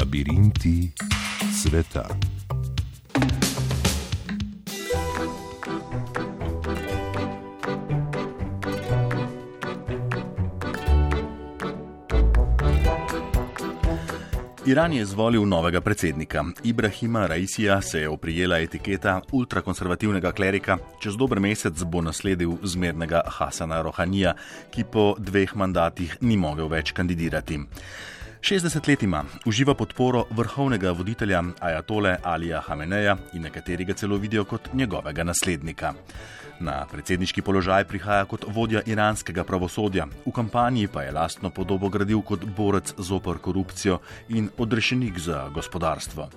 Labirinti sveta. Iran je izvolil novega predsednika. Ibrahima Raisija se je oprijela etiketa ultrakonservativnega klerika, čez dober mesec bo nasledil zmernega Hasana Rohanija, ki po dveh mandatih ni mogel več kandidirati. 60 let ima, uživa podporo vrhovnega voditelja Ajatole Alija Hameneja in nekateri ga celo vidijo kot njegovega naslednika. Na predsedniški položaj prihaja kot vodja iranskega pravosodja, v kampanji pa je lastno podobo gradil kot borec zopr korupcijo in odrešenik za gospodarstvo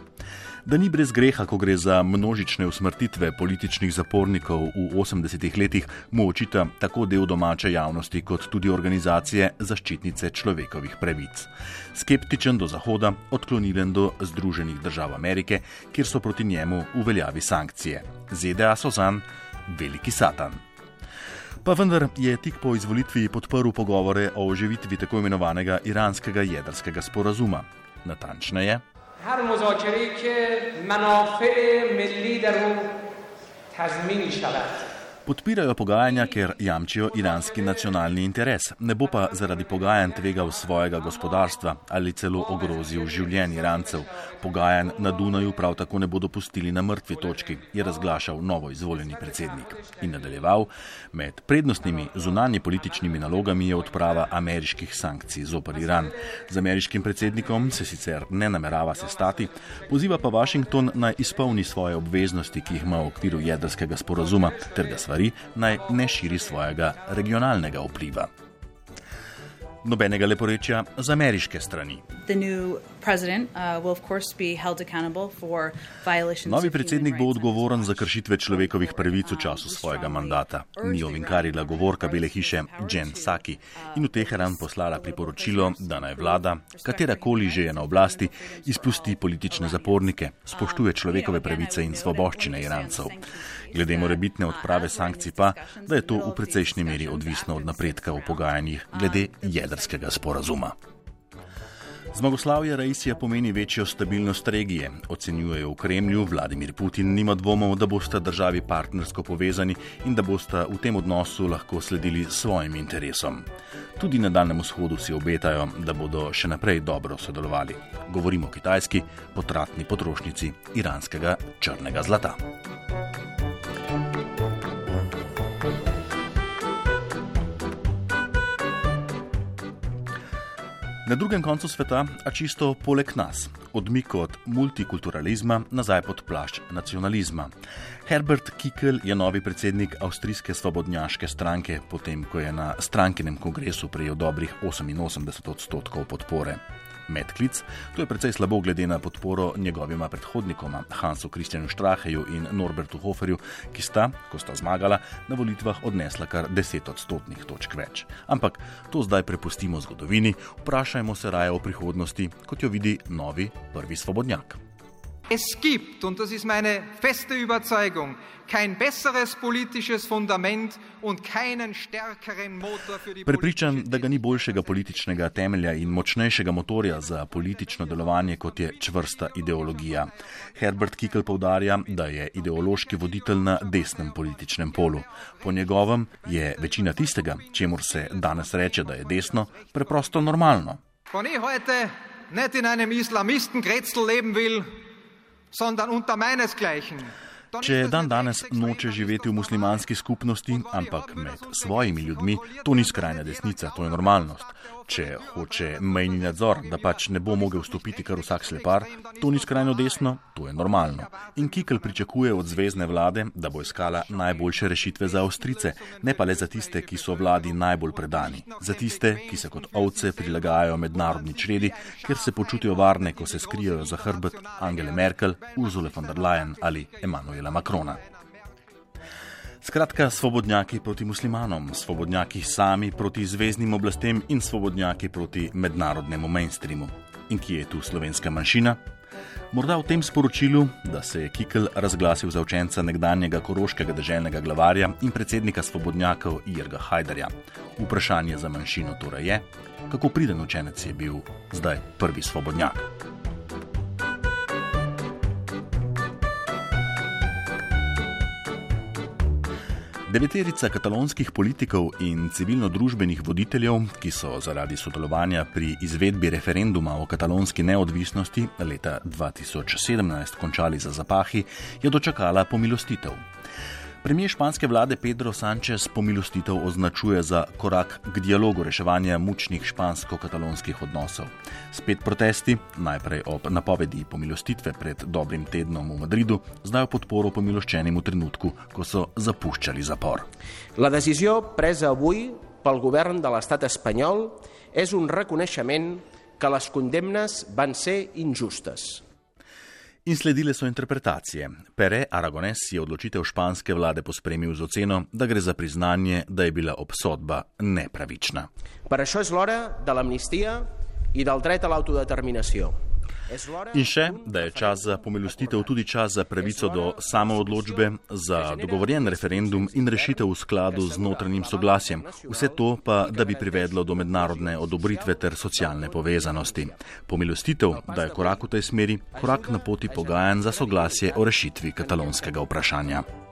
da ni brez greha, ko gre za množične usmrtitve političnih zapornikov v 80-ih letih, mu očita tako del domače javnosti, kot tudi organizacije zaščitnice človekovih pravic. Skeptičen do Zahoda, odklonilen do Združenih držav Amerike, kjer so proti njemu uveljavi sankcije. ZDA so zanj veliki satan. Pa vendar je tik po izvolitvi podprl pogovore o oživitvi tako imenovanega iranskega jedrskega sporazuma. Natančneje, هر مذاکره که منافع ملی در او تضمین شود. Podpirajo pogajanja, ker jamčijo iranski nacionalni interes, ne bo pa zaradi pogajanj tvegal svojega gospodarstva ali celo ogrozil življenje Irancev. Pogajanj na Dunaju prav tako ne bodo pustili na mrtvi točki, je razglašal novo izvoljeni predsednik. In nadaljeval, med prednostnimi zunanje političnimi nalogami je odprava ameriških sankcij zoper Iran. Z ameriškim predsednikom se sicer ne namerava sestati, poziva pa Washington naj izpolni svoje obveznosti, ki jih ima v okviru jedrskega sporazuma, ter da sva stvari, naj ne širi svojega regionalnega vpliva. Nobenega leporečja z ameriške strani. Uh, Novi predsednik bo odgovoren za kršitve človekovih pravic v času svojega mandata. Ni ovinkarila govorka Bele hiše Jen Saki in v Teheran poslala priporočilo, da naj vlada, katerakoli že je na oblasti, izpusti politične zapornike, spoštuje človekove pravice in svoboščine Irancev. Glede morebitne odprave sankcij pa, da je to v precejšnji meri odvisno od napredka v pogajanjih glede jedrskega sporazuma. Zmagoslavje Raisija pomeni večjo stabilnost regije, ocenjujejo v Kremlju. Vladimir Putin nima dvomov, da bosta državi partnersko povezani in da bosta v tem odnosu lahko sledili svojim interesom. Tudi na Daljnem vzhodu si obetajo, da bodo še naprej dobro sodelovali. Govorimo o kitajski potratni potrošnici iranskega črnega zlata. Na drugem koncu sveta, a čisto poleg nas, odmik od multikulturalizma nazaj pod plašč nacionalizma. Herbert Kickel je novi predsednik avstrijske svobodnjaške stranke, potem ko je na strankinem kongresu prejel dobrih 88 odstotkov podpore medklic. To je precej slabo glede na podporo njegovima predhodnikoma, Hansu Kristjanu Štraheju in Norbertu Hoferju, ki sta, ko sta zmagala, na volitvah odnesla kar 10 odstotnih točk več. Ampak to zdaj prepustimo zgodovini, vprašajmo se raje o prihodnosti, kot jo vidi novi prvi svobodnjak. Es gibt, und das ist meine feste Überzeugung, kein besseres politisches Fundament und keinen stärkeren Motor für die Prepričan, da ga ni boljšega političnega temelja in močnejšega motorja za politično delovanje, kot je čvrsta ideologija. Herbert Kickel povdarja, da je ideološki voditelj na desnem političnem polu. Po njegovem je večina tistega, čemu se danes reče, da je desno, preprosto normalno. Wenn ich heute nicht in einem Islamisten-Kretzel leben will, sondern unter meinesgleichen. Če dan danes noče živeti v muslimanski skupnosti, ampak med svojimi ljudmi, to ni skrajna desnica, to je normalnost. Če hoče mejni nadzor, da pač ne bo mogel vstopiti kar vsak slepar, to ni skrajno desno, to je normalno. In Kikl pričakuje od zvezdne vlade, da bo iskala najboljše rešitve za Avstrice, ne pa le za tiste, ki so vladi najbolj predani. Za tiste, ki se kot ovce prilagajajo mednarodni čredi, ker se počutijo varne, ko se skrijejo za hrbet Angele Merkel, Ursula von der Leyen ali Emanuel. Emanuela Macrona. Skratka, svobodnjaki proti muslimanom, svobodnjaki sami proti zvezdnim oblastem in svobodnjaki proti mednarodnemu mainstreamu. In kje je tu slovenska manjšina? Morda v tem sporočilu, da se je Kikl razglasil za učenca nekdanjega koroškega državnega glavarja in predsednika svobodnjakov Irga Hajdarja. Vprašanje za manjšino torej je, kako priden učenec je bil zdaj prvi svobodnjak. Deveterica katalonskih politikov in civilno-družbenih voditeljev, ki so zaradi sodelovanja pri izvedbi referenduma o katalonski neodvisnosti leta 2017 končali za zapahi, je dočakala pomilostitev. Premijer španske vlade Pedro Sánchez pomilostitev označuje za korak k dialogu reševanja mučnih špansko-katalonskih odnosov. Spet protesti, najprej ob napovedi pomilostitve pred dobrim tednom v Madridu, zdaj podporo pomiloščenim v trenutku, ko so zapuščali zapor. La decisió presa avui pel govern de l'estat espanyol és un reconeixement que les condemnes van ser injustes. In sledile so interpretacije. Pere Aragones je odločitev španske vlade pospremil z oceno, da gre za priznanje, da je bila obsodba nepravična. Per això és l'hora de l'amnistia i del dret a l'autodeterminació. In še, da je čas za pomilostitev tudi čas za pravico do samoodločbe, za dogovorjen referendum in rešitev v skladu z notranjim soglasjem. Vse to pa, da bi privedlo do mednarodne odobritve ter socialne povezanosti. Pomilostitev, da je korak v tej smeri, korak na poti pogajanj za soglasje o rešitvi katalonskega vprašanja.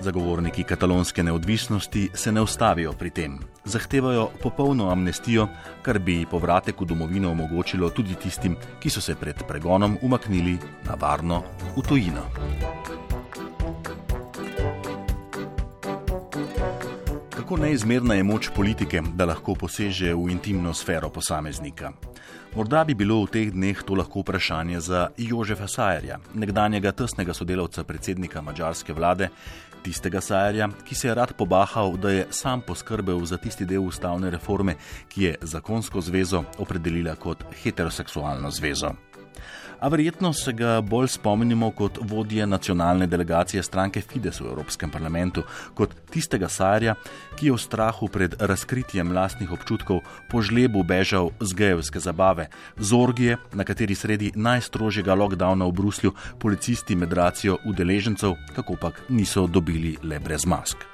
Zagovorniki katalonske neodvisnosti se ne ustavijo pri tem. Zahtevajo popolno amnestijo, kar bi povratek v domovino omogočilo tudi tistim, ki so se pred pregonom umaknili na varno v tujino. Kako neizmerna je moč politike, da lahko poseže v intimno sfero posameznika? Morda bi bilo v teh dneh to lahko vprašanje za Jožefa Sajerja, nekdanjega tesnega sodelavca predsednika mađarske vlade, tistega Sajerja, ki se je rad pobahal, da je sam poskrbel za tisti del ustavne reforme, ki je zakonsko zvezo opredelila kot heteroseksualno zvezo a verjetno se ga bolj spomnimo kot vodje nacionalne delegacije stranke Fides v Evropskem parlamentu, kot tistega sarja, ki je v strahu pred razkritjem lastnih občutkov po žlebu bežal z gejevske zabave, z orgije, na kateri sredi najstrožjega lockdowna v Bruslju policisti med racijo udeležencev, kako pak niso dobili le brez mask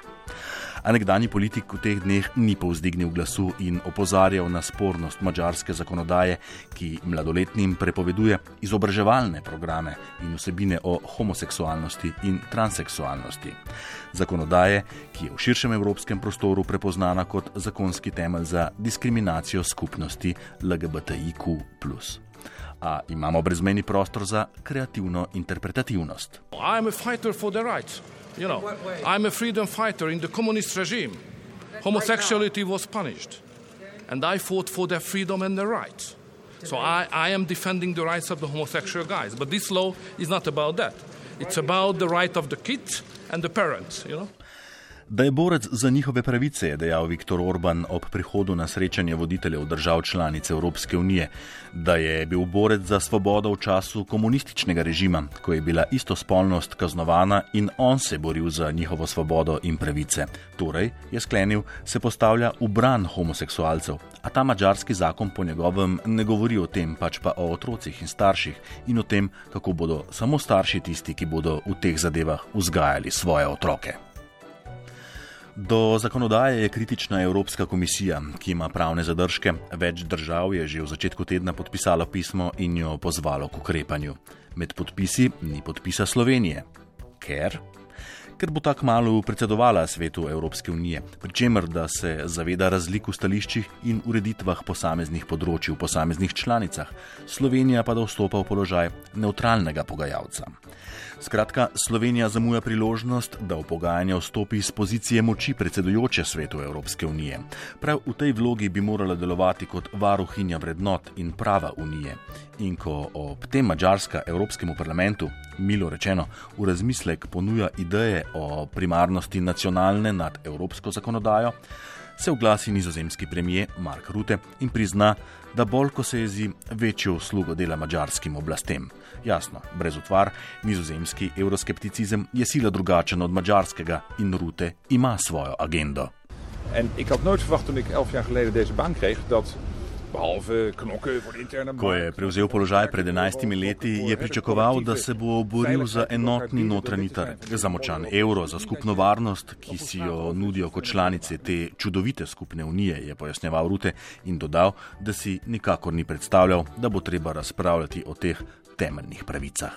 a nekdani politik v teh dneh ni povzdignil glasu in opozarjal na spornost mačarske zakonodaje, ki mladoletnim prepoveduje izobraževalne programe in vsebine o homoseksualnosti in transseksualnosti. Zakonodaje, ki je v širšem evropskem prostoru prepoznana kot zakonski temelj za diskriminacijo skupnosti LGBTIQ. A imamo brezmeni prostor za kreativno interpretativnost. You know, I'm a freedom fighter in the communist regime. Homosexuality was punished. And I fought for their freedom and their rights. So I, I am defending the rights of the homosexual guys. But this law is not about that. It's about the right of the kids and the parents, you know. Da je borec za njihove pravice, je dejal Viktor Orban ob prihodu na srečanje voditeljev držav članic Evropske unije, da je bil borec za svobodo v času komunističnega režima, ko je bila istospolnost kaznovana in on se boril za njihovo svobodo in pravice. Torej, je sklenil, se postavlja v bran homoseksualcev, a ta mačarski zakon po njegovem ne govori o tem, pač pa o otrocih in starših in o tem, kako bodo samo starši tisti, ki bodo v teh zadevah vzgajali svoje otroke. Do zakonodaje je kritična Evropska komisija, ki ima pravne zadržke. Več držav je že v začetku tedna podpisalo pismo in jo pozvalo k ukrepanju. Med podpisi ni podpisa Slovenije. Ker? Ker bo tako malo predsedovala svetu Evropske unije, pri čemer da se zaveda razlik v stališčih in ureditvah posameznih področji v posameznih članicah, Slovenija pa da vstopa v položaj neutralnega pogajalca. Skratka, Slovenija zamuja priložnost, da v pogajanja vstopi iz pozicije moči predsedujoče svetu Evropske unije. Prav v tej vlogi bi morala delovati kot varuhinja vrednot in prava unije. In ko ob tem Mačarska Evropskemu parlamentu, milo rečeno, v razmislek ponuja ideje o primarnosti nacionalne nad evropsko zakonodajo, se oglasi nizozemski premijer Mark Rutte in prizna, da bolj ko se jezi, večjo uslugo dela mačarskim oblastem. Jasno, brez utvar, nizozemski euroskepticizem je sila drugačen od mačarskega in Rutte ima svojo agendo. En ik had nooit verwacht toen ik elf jaar geleden deze baan kreeg dat Ko je prevzel položaj pred 11 leti, je pričakoval, da se bo boril za enotni notranji trg, za močan evro, za skupno varnost, ki si jo nudijo kot članice te čudovite skupne unije, je pojasnjeval Rute in dodal, da si nikakor ni predstavljal, da bo treba razpravljati o teh temeljnih pravicah.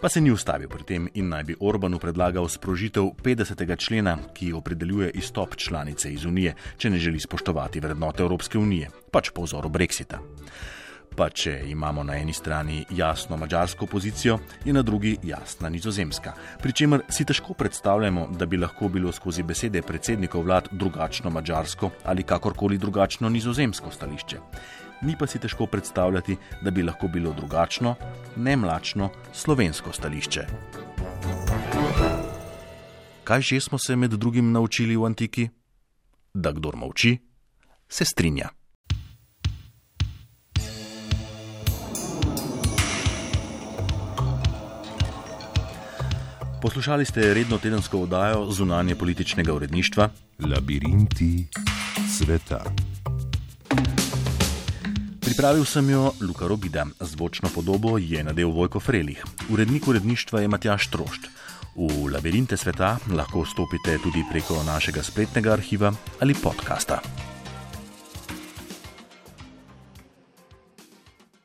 Pa se ni ustavil pri tem in naj bi Orbanu predlagal sprožitev 50. člena, ki opredeljuje izstop članice iz Unije, če ne želi spoštovati vrednote Evropske unije, pač po vzoru Brexita. Pa če imamo na eni strani jasno mačarsko pozicijo, je na drugi jasna nizozemska. Pričemer si težko predstavljamo, da bi lahko bilo skozi besede predsednikov vlad drugačno mačarsko ali kakorkoli drugačno nizozemsko stališče. Ni pa si težko predstavljati, da bi lahko bilo drugačno, ne mlačno slovensko stališče. Kaj že smo se med drugim naučili v antiki? Da kdo molči, se strinja. Poslušali ste redno tedensko oddajo zunanje političnega uredništva Labirinti sveta. Pripravil sem jo Luka Robida, zvočno podobo je nadel Vojko Frelih, urednik uredništva je Matjaš Trošt. V labirinte sveta lahko vstopite tudi preko našega spletnega arhiva ali podcasta.